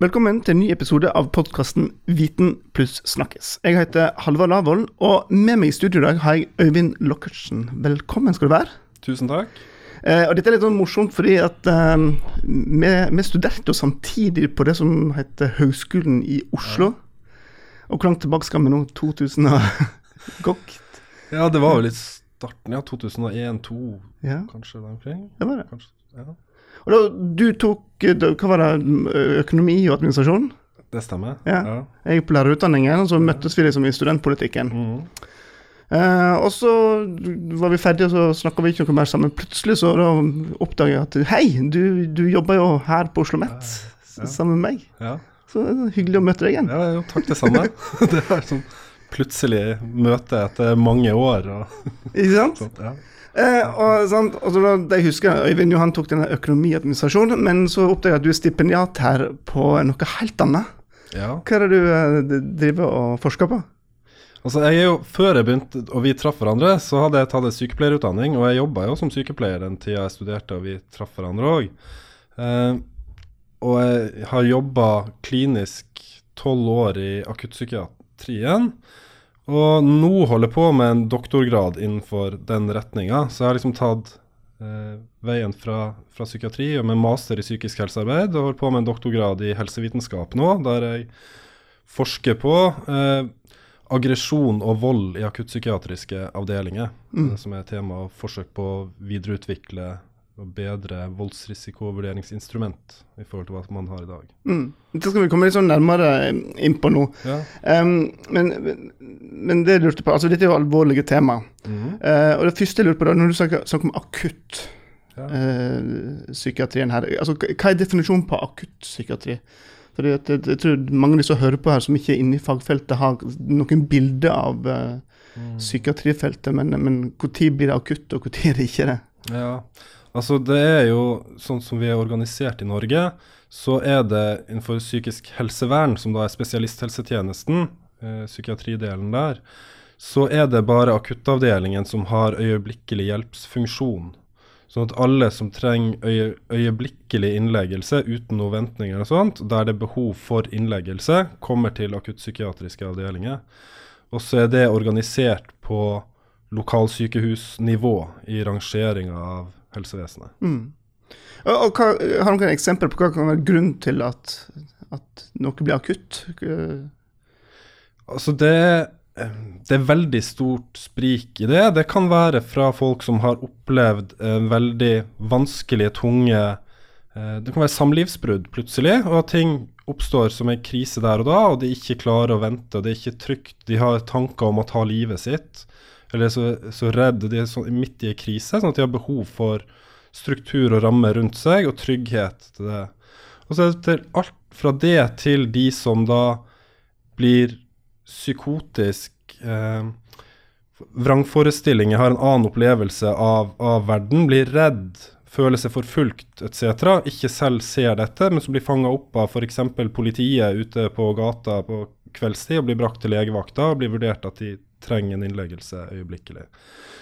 Velkommen til en ny episode av podkasten Viten pluss snakkes. Jeg heter Halvard Lavoll, og med meg i studio i dag har jeg Øyvind Lockertsen. Velkommen skal du være. Tusen takk. Eh, og dette er litt sånn morsomt fordi at eh, vi, vi studerte samtidig på det som heter Høgskolen i Oslo. Og hvor langt tilbake skal vi nå? 2000 og gokt? Ja, det var jo litt starten, ja. 2001-2002, Ja, kanskje der omkring. det var det. Kanskje, ja. Og da, du tok eh, Hva var det? Økonomi og administrasjon? Det stemmer. Ja. Jeg gikk på lærerutdanningen, og så møttes vi liksom i studentpolitikken. Mm. Eh, og så var vi ferdige, og så snakka vi ikke noe mer sammen. Plutselig så da oppdaga jeg at hei, du, du jobber jo her på Oslo Met Ja. sammen med meg. ja. Så det er hyggelig å møte deg igjen. ja, jo, takk det samme. det er sånn plutselig møte etter mange år og Ikke sant? sånt. Ja. Eh, og, sant? og så jeg husker, Øyvind Johan tok denne økonomiadministrasjonen, men så oppdaga jeg at du er stipendiat her på noe helt annet. ja. Hva er det du eh, driver og forsker på? Altså, jeg er jo, Før jeg begynte og vi traff hverandre, så hadde jeg tatt en sykepleierutdanning, og jeg jobba jo som sykepleier den tida jeg studerte og vi traff hverandre òg. Eh, og jeg har jobba klinisk tolv år i akuttpsykiatrien. Og nå holder jeg på med en doktorgrad innenfor den retninga, så jeg har liksom tatt eh, veien fra, fra psykiatri og med master i psykisk helsearbeid, og holder på med en doktorgrad i helsevitenskap nå, der jeg forsker på eh, aggresjon og vold i akuttpsykiatriske avdelinger, Mm. eh, som er tema og forsøk på å videreutvikle og bedre voldsrisikovurderingsinstrument i forhold til hva man har i dag. Mm. Det skal vi komme litt sånn nærmere inn på nå. Ja. Um, men, men det jeg lurte på, altså dette er jo alvorlige tema. Mm. Uh, og det første jeg lurte på da, når du snakker, snakker om akutt Ja. uh, psykiatrien her, altså hva er definisjonen på akutt psykiatri? Fordi at jeg, jeg tror mange av de som hører på her, som ikke er inne i fagfeltet, har noen bilder av uh, Mm. psykiatrifeltet, men, men når blir det akutt, og når er det ikke det? Ja, altså det er jo sånn som vi er organisert i Norge, så er det innenfor psykisk helsevern, som da er spesialisthelsetjenesten, eh, psykiatridelen der, så er det bare akuttavdelingen som har øyeblikkelig hjelpsfunksjon. Sånn at alle som trenger øye, øyeblikkelig innleggelse uten noe ventninger og sånt, der det er behov for innleggelse, kommer til akuttpsykiatriske avdelinger. Og så er det organisert på lokalsykehusnivå i rangeringa av helsevesenet. Mm. Og, hva, har du noen eksempel på hva kan være grunnen til at, at noe blir akutt? Altså det, det er veldig stort sprik i det. Det kan være fra folk som har opplevd eh, veldig vanskelige, tunge eh, Det kan være samlivsbrudd plutselig, og at ting oppstår som en krise der og da, og de ikke klarer å vente, og det er ikke trygt. De har tanker om å ta livet sitt, eller er så, så redd, de er så, midt i en krise, sånn at de har behov for struktur og rammer rundt seg, og trygghet til det. Og så er det til alt fra det til de som da blir psykotisk eh, vrangforestillinger, har en annen opplevelse av, av verden, blir redd, føler seg forfulgt etc., ikke selv ser dette, men som blir fanga opp av f.eks. politiet ute på gata på kveldstid og blir brakt til legevakta og blir vurdert at de trenger en innleggelse øyeblikkelig.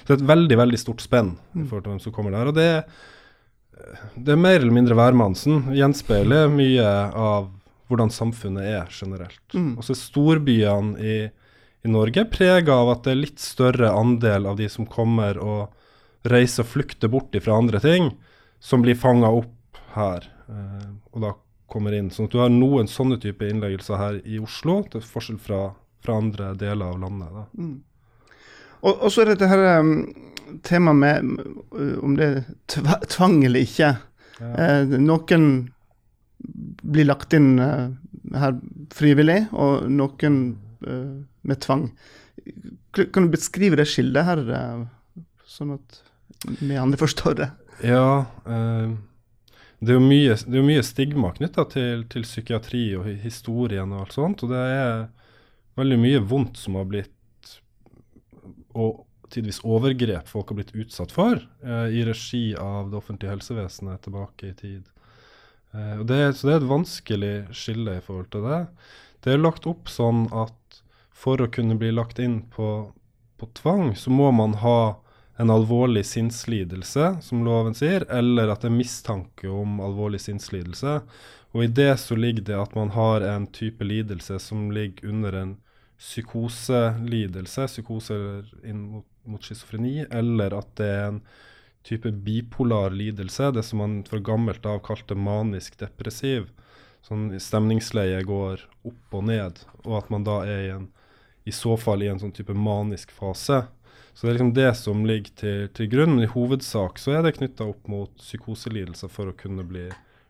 Så det er et veldig veldig stort spenn i forhold til hvem som kommer der. og det det er mer eller mindre værmannsen. Gjenspeiler mye av hvordan samfunnet er generelt. Mm. Og så er storbyene i, i Norge prega av at det er litt større andel av de som kommer og reiser og flykter bort fra andre ting, som blir fanga opp her. Eh, og da kommer inn. Sånn at du har noen sånne type innleggelser her i Oslo, til forskjell fra, fra andre deler av landet. Mm. Og, og så er det dette um, temaet med uh, om det er tv tvang eller ikke. Ja. Eh, noen blir lagt inn eh, her frivillig, og noen eh, med tvang. Kan du beskrive det skillet her, sånn at vi andre forstår det? Ja, eh, det er jo mye, det er mye stigma knytta til, til psykiatri og historien og alt sånt. Og det er veldig mye vondt som har blitt Og tidvis overgrep folk har blitt utsatt for eh, i regi av det offentlige helsevesenet tilbake i tid. Eh, det, så det er et vanskelig skille i forhold til det. Det er lagt opp sånn at for å kunne bli lagt inn på, på tvang, så må man ha en alvorlig sinnslidelse, som loven sier, eller at det er mistanke om alvorlig sinnslidelse. Og i det så ligger det at man har en type lidelse som ligger under en psykoselidelse, psykose inn mot, mot schizofreni, eller at det er en type bipolar lidelse, det som man fra gammelt av kalte manisk depressiv. Sånn stemningsleie går opp og ned, og at man da er i en i så fall i en sånn type manisk fase. Så det er liksom det som ligger til, til grunn, men i hovedsak så er det knytta opp mot psykoselidelser for å kunne bli,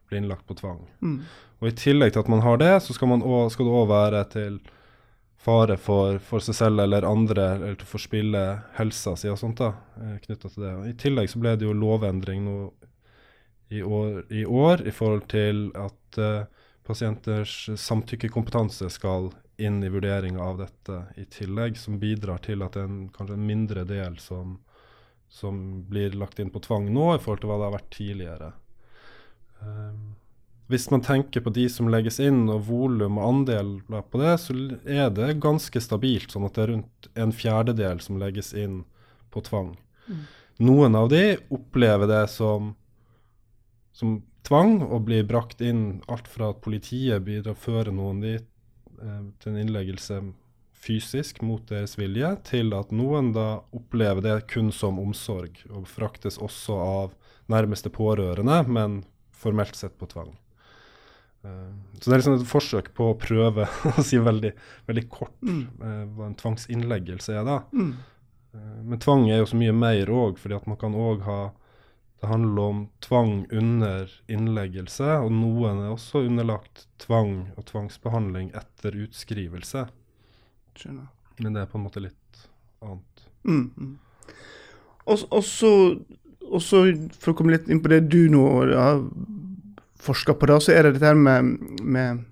bli innlagt på tvang. Mm. Og i tillegg til at man har det, så skal, man også, skal det òg være til fare for, for, seg selv eller andre, eller til å forspille helsa si og sånt da, knytta til det. I tillegg så ble det jo lovendring nå i år i, år, i forhold til at uh, pasienters samtykkekompetanse skal inn i vurderinga av dette i tillegg, som bidrar til at en, kanskje en mindre del som, som, blir lagt inn på tvang nå, i forhold til hva det har vært tidligere. Um, hvis man tenker på de som legges inn, og volum og andel på det, så er det ganske stabilt, sånn at det er rundt en fjerdedel som legges inn på tvang. Mm. Noen av de opplever det som, som tvang og blir brakt inn alt fra at politiet bidrar å føre noen dit Eh, til en innleggelse fysisk mot deres vilje, til at noen da opplever det kun som omsorg, og fraktes også av nærmeste pårørende, men formelt sett på tvang. Uh, så det er liksom et forsøk på å prøve å si veldig, veldig kort mm. uh, hva en tvangsinnleggelse er, da. Mm. Uh, men tvang er jo så mye mer òg, fordi at man kan òg ha det handler om tvang under innleggelse, og noen er også underlagt tvang og tvangsbehandling etter utskrivelse. Skjønner. Men det er på en måte litt annet. Mm, mm. Og, så, for å komme litt inn på det du nå har forska på, det, så er det dette med, med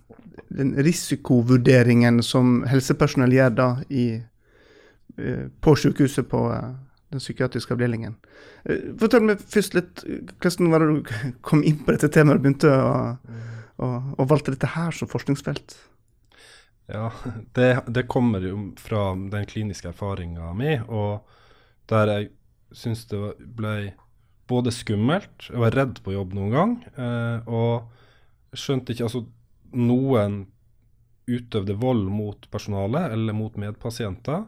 den risikovurderingen som helsepersonell gjør da i, eh, på sykehuset på eh, den psykiatriske avdelingen. Eh, fortell meg først litt hvordan var det du kom inn på dette temaet og begynte å, å, å valgte dette her som forskningsfelt? Ja, det, det kommer jo fra den kliniske erfaringa mi, og der jeg syns det ble både skummelt Jeg var redd på jobb noen gang, eh, og skjønte ikke Altså, noen utøvde vold mot personalet eller mot medpasienter.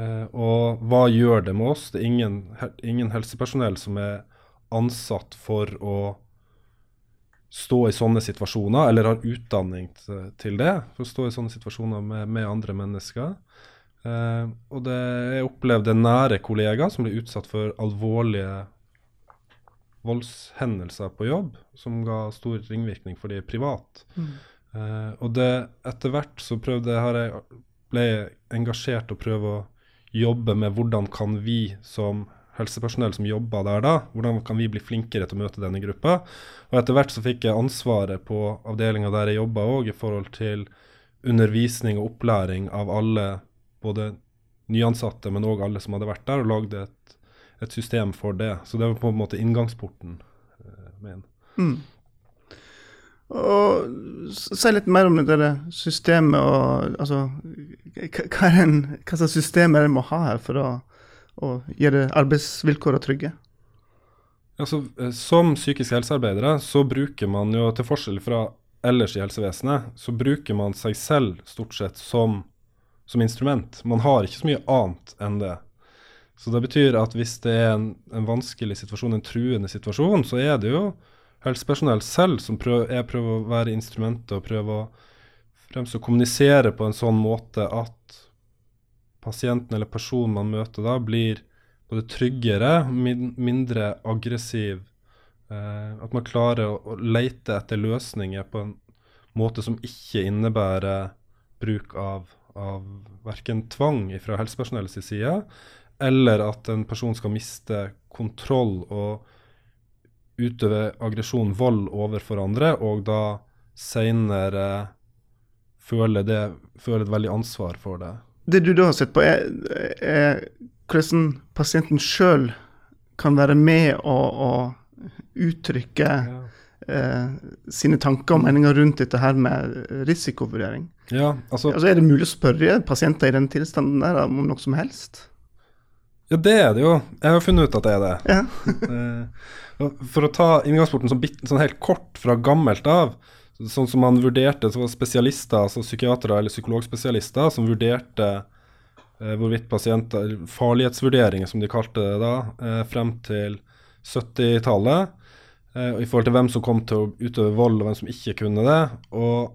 Eh, og hva gjør det med oss? Det er ingen, ingen, helsepersonell som er ansatt for å stå i sånne situasjoner, eller har utdanning til det, for å stå i sånne situasjoner med, med andre mennesker. Eh, og det, jeg opplevde nære kollegaer som ble utsatt for alvorlige voldshendelser på jobb, som ga stor ringvirkning for de privat. Mm. Uh, og det etter hvert så prøvde jeg, ble engasjert og prøve å jobbe med hvordan kan vi som helsepersonell som jobber der da, hvordan kan vi bli flinkere til å møte denne gruppa. Og etter hvert så fikk jeg ansvaret på avdelinga der jeg jobba òg, i forhold til undervisning og opplæring av alle, både nyansatte, men òg alle som hadde vært der, og lagde et, et, system for det. Så det var på en måte inngangsporten eh, min. Mm. Og Si litt mer om det systemet og altså, hva, en, hva slags system er det må ha her for å, å gjøre arbeidsvilkårene trygge? Altså, eh, som psykisk helsearbeidere så bruker man jo, til forskjell fra ellers i helsevesenet, så bruker man seg selv stort sett som, som instrument. Man har ikke så mye annet enn det. Så det betyr at hvis det er en, en vanskelig situasjon, en truende situasjon, så er det jo helsepersonell selv som prøver, jeg prøver å være instrumentet og prøver å fremst å kommunisere på en sånn måte at pasienten eller personen man møter da, blir både tryggere, min, mindre aggressiv. Eh, at man klarer å, å lete etter løsninger på en måte som ikke innebærer bruk av, av verken tvang fra helsepersonellets side, eller at en person skal miste kontroll og utøve aggresjon, vold, overfor andre, og da seinere føle, det, et veldig ansvar for det. Det du da har sett på, er, er hvordan pasienten sjøl kan være med og, og uttrykke ja. eh, sine tanker og meninger rundt dette her med risikovurdering. Ja, altså, altså, Er det mulig å spørre pasienter i den tilstanden der om noe som helst? Ja, det er det jo. Jeg har funnet ut at det er det. Ja. Eh, for å ta inngangsporten sånn, sånn, helt kort fra gammelt av, Sånn som man vurderte, så var spesialister, altså psykiatere eller psykologspesialister, som vurderte eh, hvorvidt pasienter Farlighetsvurderinger, som de kalte det da, eh, frem til 70-tallet. Eh, I forhold til hvem som kom til å utøve vold, og hvem som ikke kunne det. Og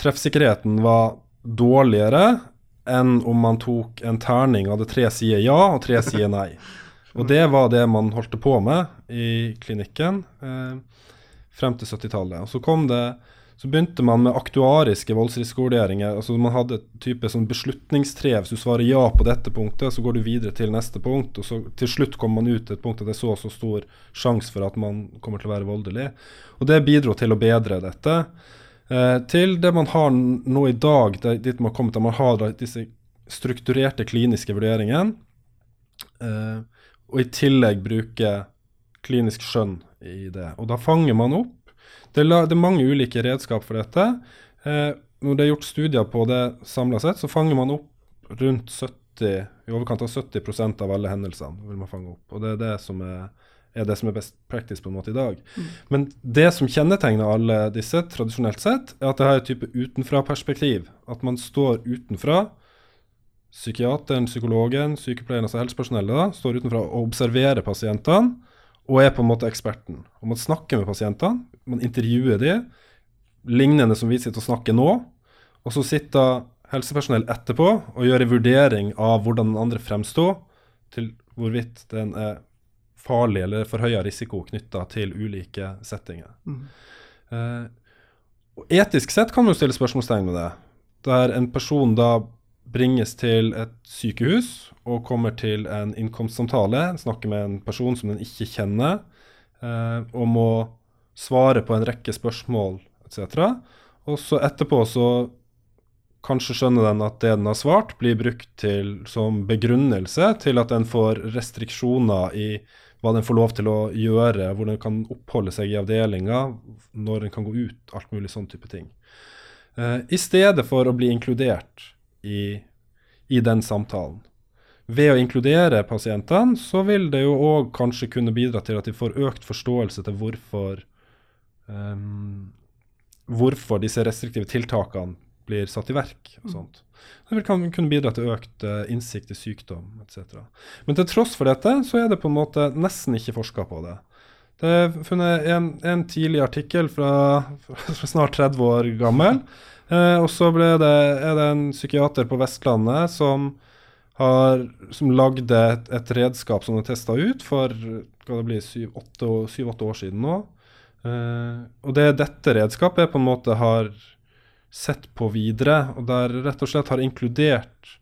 treffsikkerheten var dårligere enn om man tok en terning og hadde tre sider ja og tre sider nei. Og det var det man holdt på med i klinikken eh, frem til 70-tallet. Og så kom det så begynte man med aktuariske voldsrisikovurderinger. altså Man hadde et type sånn beslutningstre. Hvis du svarer ja på dette punktet, så går du videre til neste punkt. og så Til slutt kommer man ut til et punkt at det er så og så stor sjanse for at man kommer til å være voldelig. Og Det bidro til å bedre dette. Eh, til det man har nå i dag, dit man har kommet, man har disse strukturerte kliniske vurderingene. Eh, og i tillegg bruke klinisk skjønn i det. Og da fanger man opp. Det det er mange ulike redskap for dette. Eh, når det er gjort studier på det samla sett, så fanger man opp rundt 70, i overkant av 70% av alle hendelsene. vil man fange opp. Og det er det som er, er det som er best practice på en måte i dag. Mm. Men det som kjennetegner alle disse, tradisjonelt sett, er at det har et type utenfra-perspektiv. At man står utenfra psykiateren, psykologen, sykepleieren, altså helsepersonellet, da, står utenfra og observerer pasientene og er på en måte eksperten. Og Man snakker med pasientene, man intervjuer de, lignende som vi sitter og snakker nå. Og så sitter helsepersonell etterpå og gjør en vurdering av hvordan den andre fremstår, til hvorvidt den er farlig eller forhøya risiko knytta til ulike settinger. Mm. Eh, og etisk sett kan man stille spørsmålstegn ved det. Der en person da bringes til et sykehus og kommer til en innkomstsamtale, snakker med en person som den ikke kjenner, eh, og må svare på en rekke spørsmål etc. Og så etterpå så kanskje skjønner den at det den har svart, blir brukt til, som begrunnelse til at den får restriksjoner i hva den får lov til å gjøre, hvor den kan oppholde seg i avdelinga, når den kan gå ut, alt mulig sånn type ting. Uh, I stedet for å bli inkludert i, i den samtalen. Ved å inkludere pasientene, så vil det jo òg kanskje kunne bidra til at de får økt forståelse til hvorfor, um, hvorfor disse restriktive tiltakene blir satt i verk. og sånt. Det vil kunne bidra til økt uh, innsikt i sykdom etc. Men til tross for dette, så er det på en måte nesten ikke forska på det. Det er funnet en, en tidlig artikkel fra, fra snart 30 år gammel Eh, og så er det en psykiater på Vestlandet som har som lagde et, et redskap som er testa ut for det syv-åtte år siden nå. Eh, og det dette redskapet på en måte har sett på videre, og der rett og slett har inkludert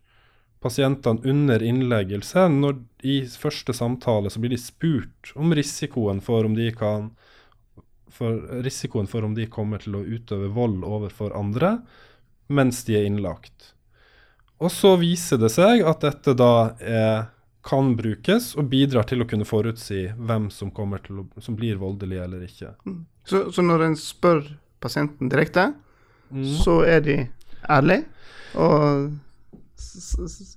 pasientene under innleggelse. Når I første samtale så blir de spurt om risikoen for om de kan for risikoen for om de kommer til å utøve vold overfor andre mens de er innlagt. Og så viser det seg at dette da er, kan brukes og bidrar til å kunne forutsi hvem som, å, som blir voldelig eller ikke. Mm. Så, så, når en spør pasienten direkte, mm. så er de ærlige og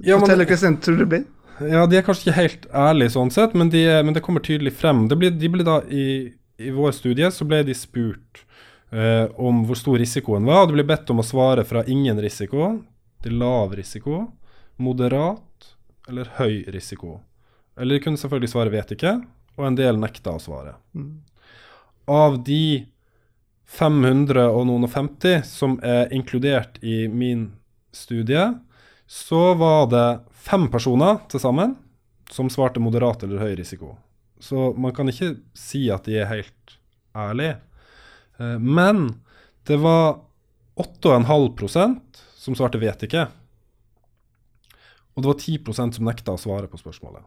ja, forteller hva en tror det blir? Ja, de er kanskje ikke helt ærlige sånn sett, men, de men det kommer tydelig frem. Blir, de blir da i i vår studie så ble de spurt uh, om hvor stor risikoen var. og Det ble bedt om å svare fra ingen risiko til lav risiko, moderat eller høy risiko. Eller de kunne selvfølgelig svare 'vet ikke', og en del nekta å svare. Mm. Av de 500 og noen og 50 som er inkludert i min studie, så var det fem personer til sammen som svarte moderat eller høy risiko. Så man kan ikke si at de er helt ærlige. Eh, men det var 8,5% som svarte 'vet ikke'. Og det var 10% som nekta å svare på spørsmålet.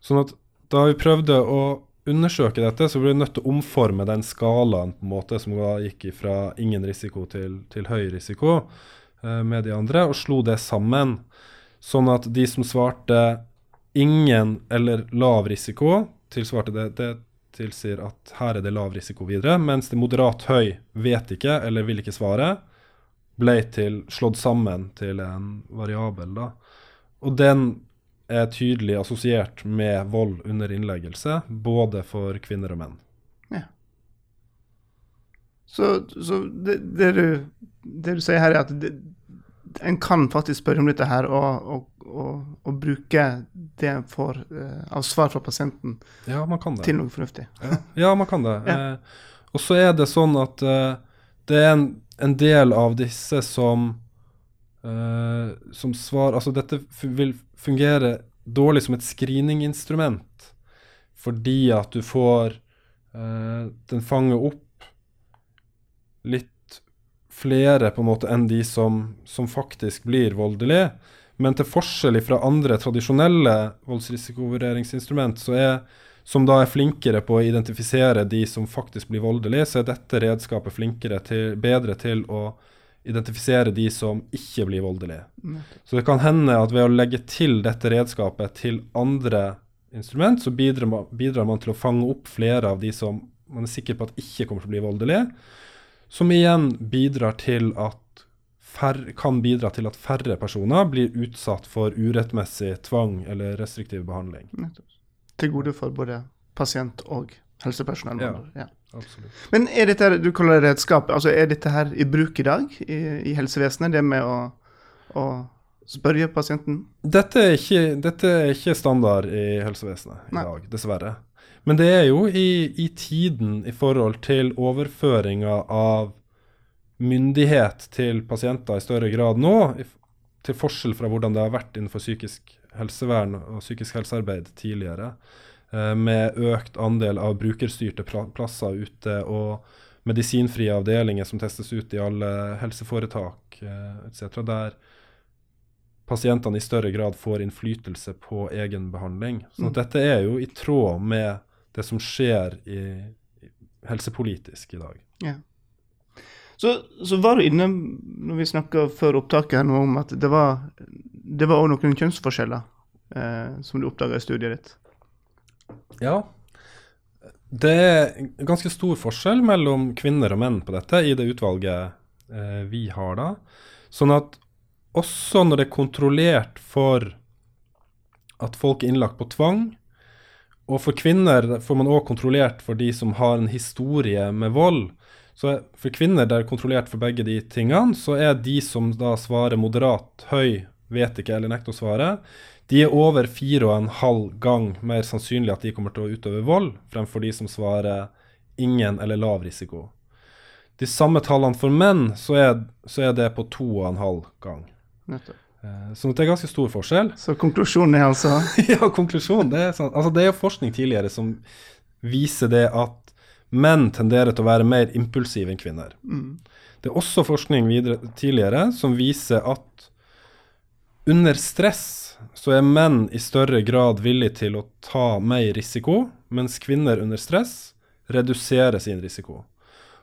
Sånn at da vi prøvde å undersøke dette, så ble vi nødt til å omforme den skalaen på en måte som gikk fra ingen risiko til, til høy risiko eh, med de andre, og slo det sammen. Sånn at de som svarte ingen eller lav risiko tilsvarte det. Det tilsier at her er det lav risiko videre. Mens det moderat høy vet ikke eller vil ikke svare, ble til, slått sammen til en variabel. da. Og den er tydelig assosiert med vold under innleggelse, både for kvinner og menn. Ja. Så, så det, det, du, det, du, sier her, er at det, en kan faktisk spørre om dette her og, og, og, og bruke det en får uh, av svar fra pasienten ja, man kan det. til noe fornuftig. Ja, ja man kan det. Ja. uh, og så er det sånn at uh, det er en, en, del av disse som som svar Altså dette vil fungere dårlig som et screeninginstrument fordi at du får Den fanger opp litt flere på en måte enn de som, som faktisk blir voldelige. Men til forskjell fra andre tradisjonelle voldsrisikovurderingsinstrument, er, som da er flinkere på å identifisere de som faktisk blir voldelige, så er dette redskapet flinkere til, bedre til å identifisere de som ikke blir voldelige. Så det kan hende at ved å legge til dette redskapet til andre instrument, så bidrar man, bidrar man til å fange opp flere av de som man er sikker på at ikke kommer til å bli voldelige. Som igjen bidrar til at færre, kan bidra til at færre personer blir utsatt for urettmessig tvang eller restriktiv behandling. Til gode for både pasient og helsepersonell. Ja, ja. Absolutt. Men er dette du kaller det redskap, altså er dette her i bruk i dag i, i helsevesenet? Det med å, å spørre pasienten? Dette er, ikke, dette er, ikke, standard i helsevesenet i Nei. dag, dessverre. Men det er jo i, i tiden i forhold til overføringa av myndighet til pasienter i større grad nå, til forskjell fra hvordan det har vært innenfor psykisk helsevern og psykisk helsearbeid tidligere, med økt andel av brukerstyrte plasser ute og medisinfrie avdelinger som testes ut i alle helseforetak eh, etc., der pasientene i større grad får innflytelse på egen behandling. Så mm. dette er jo i tråd med det som skjer i, i helsepolitisk i dag. Ja. Så, så, var du inne, når vi snakka før opptaket, her om at det var det var også noen kjønnsforskjeller eh, som du oppdaga i studiet ditt. Ja. Det er ganske stor forskjell mellom kvinner og menn på dette i det utvalget eh, vi har da. Sånn at også når det er kontrollert for at folk er innlagt på tvang, og for kvinner får man òg kontrollert for de som har en historie med vold. Så for kvinner der kontrollert for begge de tingene, så er de som da svarer moderat, høy, vet ikke eller nekter å svare, de er over fire og en halv gang mer sannsynlig at de kommer til å utøve vold, fremfor de som svarer ingen eller lav risiko. De samme tallene for menn, så er, så er det på to og en halv gang. Nettopp. Eh, så det er ganske stor forskjell. Så konklusjonen er altså Ja, konklusjonen. Det er, sånn. altså, det er jo forskning tidligere som viser det at menn tenderer til å være mer impulsive enn kvinner. Mm. Det er også forskning videre, tidligere som viser at under stress så er menn i større grad villige til å ta mer risiko, mens kvinner under stress reduserer sin risiko.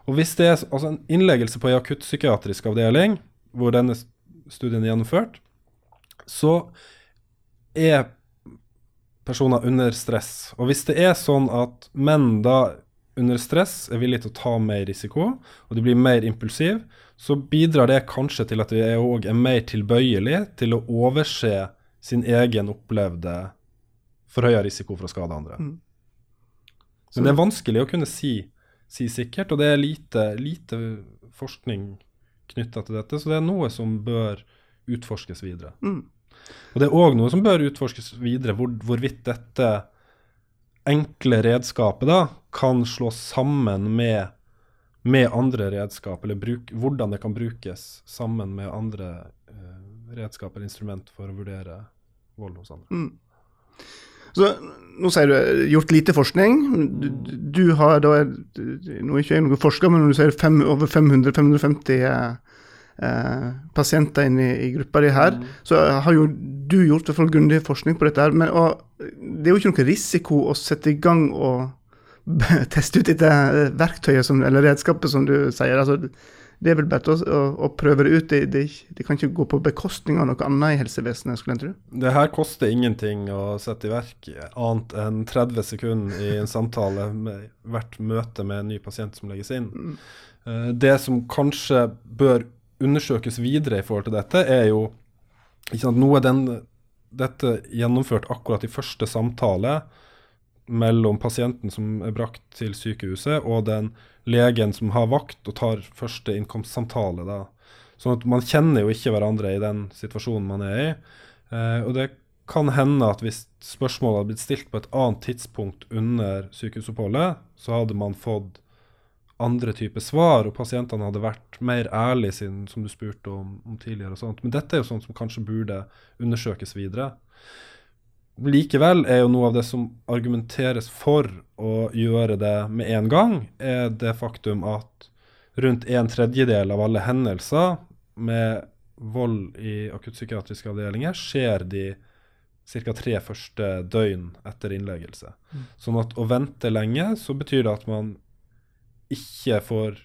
Og hvis det er altså en innleggelse på en akuttpsykiatrisk avdeling, hvor denne studien er gjennomført, så er personer under stress. Og hvis det er sånn at menn da under stress er villige til å ta mer risiko, og de blir mer impulsive, så bidrar det kanskje til at de òg er mer tilbøyelige til å overse sin egen opplevde forhøya risiko for å skade andre. Mm. Men det er vanskelig å kunne si, si sikkert, og det er lite, lite forskning knytta til dette, så det er noe som bør utforskes videre. Mm. Og Det er òg noe som bør utforskes videre, hvor, hvorvidt dette enkle redskapet da kan slås sammen med, med andre redskap, eller bruk, hvordan det kan brukes sammen med andre redskap eller instrument for å vurdere vold hos andre. Mm. Så Nå sier du gjort lite forskning. Du, du har da Nå er ikke jeg noen forsker, men når du sier fem, over 500-550 eh, pasienter inne i, i gruppa di her, mm. så har jo du gjort i grundig forskning på dette. her, men og, Det er jo ikke noe risiko å sette i gang og teste ut dette verktøyet som, eller redskapet, som du sier. altså det er vel bare å, å, å, prøve det ut. Det, det, det, kan ikke gå på bekostning av noe annet i helsevesenet, skulle en tro. Det her koster ingenting å sette i verk, annet enn 30 sekunder i en samtale med hvert møte med en ny pasient som legges inn. Mm. Uh, det som kanskje bør undersøkes videre i forhold til dette, er jo ikke sant, Nå er den, dette gjennomført akkurat i første samtale mellom pasienten som er brakt til sykehuset, og den legen som har vakt og tar første innkomstsamtale. da. Sånn at man kjenner jo ikke hverandre i den situasjonen man er i. Eh, og det kan hende at hvis spørsmålet hadde blitt stilt på et annet tidspunkt under sykehusoppholdet, så hadde man fått andre typer svar, og pasientene hadde vært mer ærlige, siden, som du spurte om, om, tidligere. og sånt. Men dette er jo sånt som kanskje burde undersøkes videre. Likevel er jo noe av det som argumenteres for å gjøre det med en gang, er det faktum at rundt en tredjedel av alle hendelser med vold i akuttpsykiatriske avdelinger skjer de ca. tre første døgn etter innleggelse. Mm. Sånn at å vente lenge, så betyr det at man ikke får,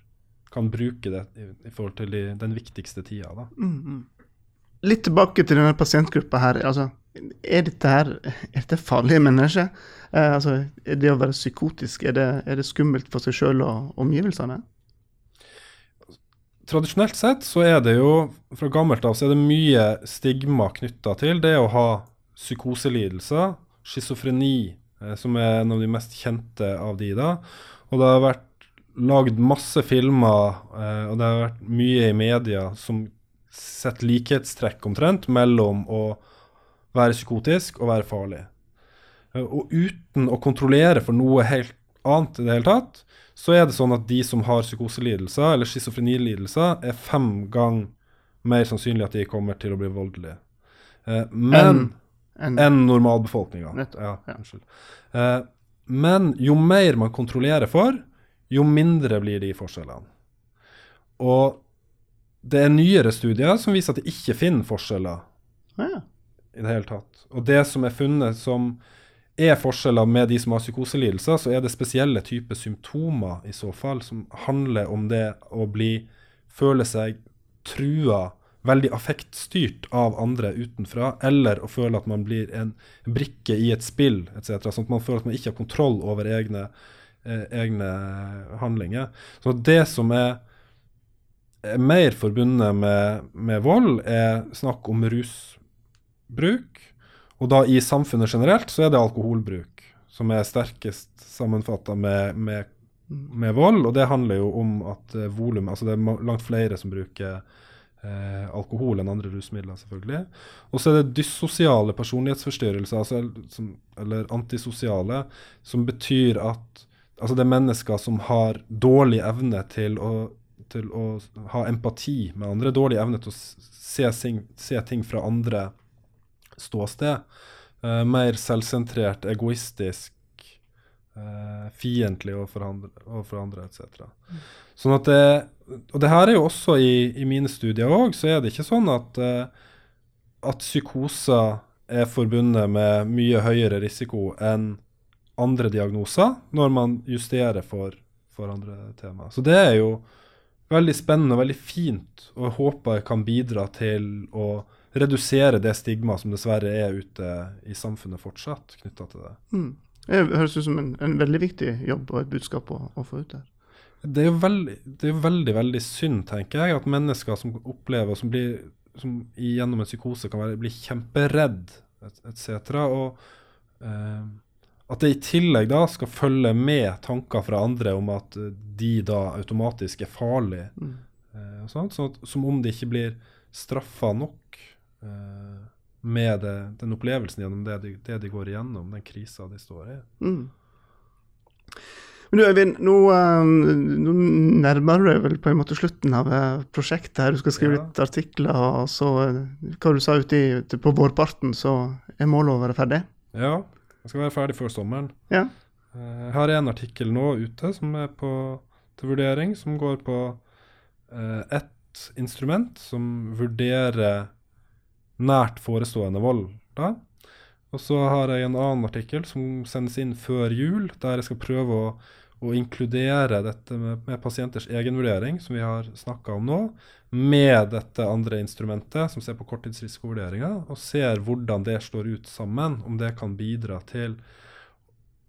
kan bruke det i, i forhold til de, den viktigste tida. Da. Mm, mm. Litt tilbake til denne pasientgruppa her. altså, Er dette her, er dette farlige mennesker? Eh, altså, er det å være psykotisk, er det, er det skummelt for seg sjøl og omgivelsene? Tradisjonelt sett så er det jo fra gammelt av så er det mye stigma knytta til det å ha psykoselidelser, schizofreni, eh, som er en av de mest kjente av de da. Og det har vært lagd masse filmer, eh, og det har vært mye i media som setter likhetstrekk omtrent mellom å være psykotisk og være farlig. Eh, og uten å kontrollere for noe helt annet i det hele tatt, så er det sånn at de som har psykoselidelser eller schizofrenilidelser, er fem ganger mer sannsynlig at de kommer til å bli voldelige. Eh, men enn en, normalbefolkninga. Ja, ja. men jo mer man kontrollerer for, jo mindre blir de forskjellene. Og det er nyere studier som viser at det ikke finner forskjeller ja. I det hele tatt. Og det som er funnet som er forskjeller med de som har psykoselidelser, så er det spesielle typer symptomer i så fall, som handler om det å bli føle seg trua, veldig affektstyrt av andre utenfra, eller å føle at man blir en brikke i et spill etc. Sånn at man føler at man ikke har kontroll over egne eh, egne handlinger. Så det som er, er mer forbundet med, med, vold, er snakk om rusbruk. Og da i samfunnet generelt så er det alkoholbruk som er sterkest sammenfatta med, med, med, vold. Og det handler jo om at eh, volum Altså det er langt flere som bruker eh, alkohol enn andre rusmidler, selvfølgelig. Og så er det dyssosiale personlighetsforstyrrelser, altså, som, eller antisosiale, som betyr at Altså det er mennesker som har dårlig evne til å, til å ha empati med andre. Dårlig evne til å se, se ting fra andre ståsted. Uh, mer selvsentrert, egoistisk, uh, fiendtlig overfor andre, etc. Mm. Sånn at det, og det her er jo også i, i mine studier òg, så er det ikke sånn at, uh, at psykoser er forbundet med mye høyere risiko enn andre diagnoser når man justerer for, for andre tema. Så det er jo veldig spennende og veldig fint, og jeg håper jeg kan bidra til å redusere det stigmaet som dessverre er ute i samfunnet fortsatt knytta til det. Mm. Det høres ut som en, en, veldig viktig jobb og et budskap å, å få ut der. Det er jo veldig, det er veldig, veldig synd, tenker jeg, at mennesker som opplever, som blir som gjennom en psykose kan være, bli kjemperedd etc. Og eh, at det i tillegg da skal følge med tanker fra andre om at de da automatisk er farlige. Mm. Eh, sånn, at, som om de ikke blir straffa nok med det, den opplevelsen gjennom det de, det de, går igjennom, den krisa de står i. Mm. Men du Øyvind, nå, uh, nå, nærmer du deg vel på en måte slutten av uh, prosjektet. her. Du skal skrive ja. litt artikler, og så, hva du sa ute på vårparten, så er målet å være ferdig? Ja, jeg skal være ferdig før sommeren. Ja. Eh, jeg har en artikkel nå ute som er på, til vurdering, som går på ett instrument som vurderer nært forestående vold. da. Og så har jeg en annen artikkel som sendes inn før jul, der jeg skal prøve å, å inkludere dette med, med pasienters egenvurdering, som vi har snakka om nå, med dette andre instrumentet, som ser på korttidsrisikovurderinger, og ser hvordan det slår ut sammen, om det kan bidra til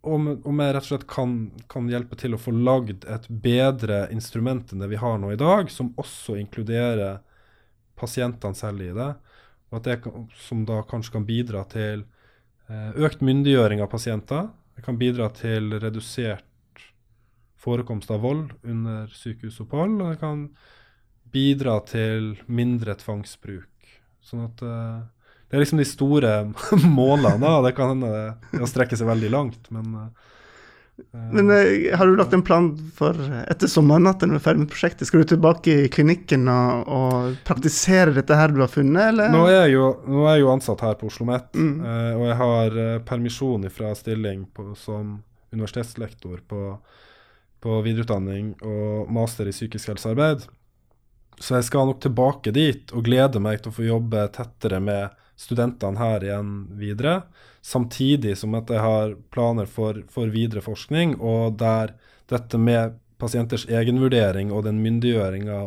om, jeg rett og slett kan, kan, hjelpe til å få lagd et bedre instrument enn det vi har nå i dag, som også inkluderer pasientene selv i det, og at det som da kanskje kan bidra til eh, økt myndiggjøring av pasienter, Det kan bidra til redusert forekomst av vold under sykehusopphold, og det kan bidra til mindre tvangsbruk. Sånn at uh, Det er liksom de store målene. da, Det kan hende det strekke seg veldig langt, men uh, men eh, har du lagt en plan for etter sommeren at du er ferdig med prosjektet? Skal du tilbake i klinikken og, og praktisere dette her du har funnet, eller? Nå er jeg jo, er jeg jo ansatt her på Oslo OsloMet, mm. eh, og jeg har eh, permisjon fra stilling på, som universitetslektor på, på, videreutdanning og master i psykisk helsearbeid. Så jeg skal nok tilbake dit og gleder meg til å få jobbe tettere med studentene her igjen videre. Samtidig som at jeg har planer for, for videre forskning, og der dette med pasienters egenvurdering og den myndiggjøringa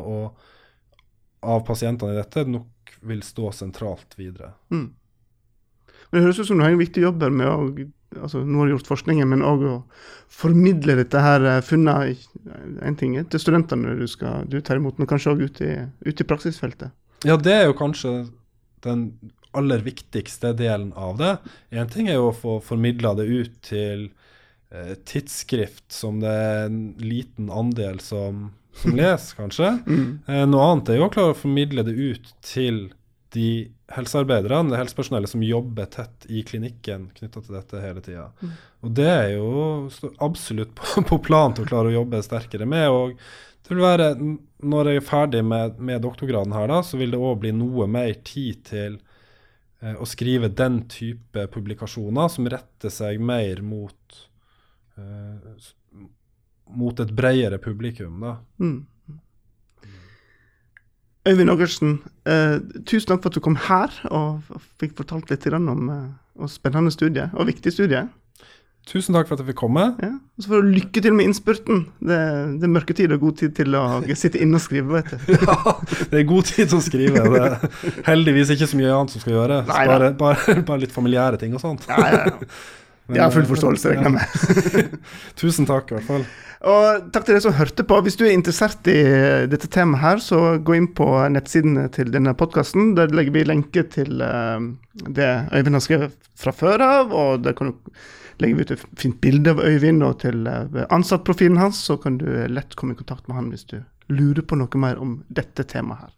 av pasientene i dette nok vil stå sentralt videre. Mm. Det høres ut som du har en viktig jobb med å altså Nå har du gjort forskningen, men òg å formidle dette her funnene funnet en ting til studentene du skal du tar imot, men kanskje òg ut, ut, i praksisfeltet? Ja, det er jo kanskje den aller viktigste delen av det. Én ting er jo å få formidla det ut til eh, tidsskrift som det er en liten andel som, som leser, kanskje. Mm. Eh, noe annet er jo å klare å formidle det ut til de helsearbeiderne, det helsepersonellet som jobber tett i klinikken knytta til dette hele tida. Mm. Og det er jo absolutt på, på plan til å klare å jobbe sterkere med. og det vil være, Når jeg er ferdig med, med doktorgraden her, da, så vil det òg bli noe mer tid til å skrive den type publikasjoner som retter seg mer mot, uh, mot et bredere publikum. da. Mm. Øyvind Ågersen, eh, tusen takk for at du kom her og fikk fortalt litt om eh, spennende studie, og viktig studie. Tusen takk for at jeg fikk komme. Ja, og så får du lykke til med innspurten. Det, det er mørketid og god tid til å sitte inne og skrive, vet du. ja, det er god tid til å skrive. Det er heldigvis ikke så mye annet som skal gjøres. Bare, bare, bare, litt familiære ting og sånt. ja, ja, ja. Jeg har full forståelse, regner jeg med. Tusen takk, i hvert fall. Og takk til dere som hørte på. Hvis du er interessert i dette temaet her, så gå inn på nettsidene til denne podkasten. Der legger vi lenke til uh, det Øyvind har skrevet fra før av, og der kan du legger vi ut et fint bilde av Øyvind og til eh, ansattprofilen hans, så kan du lett komme i kontakt med han hvis du lurer på noe mer om dette temaet her.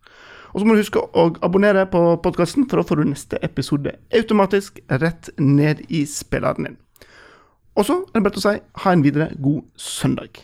Og så må du huske å abonnere på podkasten, for da får du neste episode automatisk rett ned i spilleren din. Og så er det bare å si ha en videre god søndag.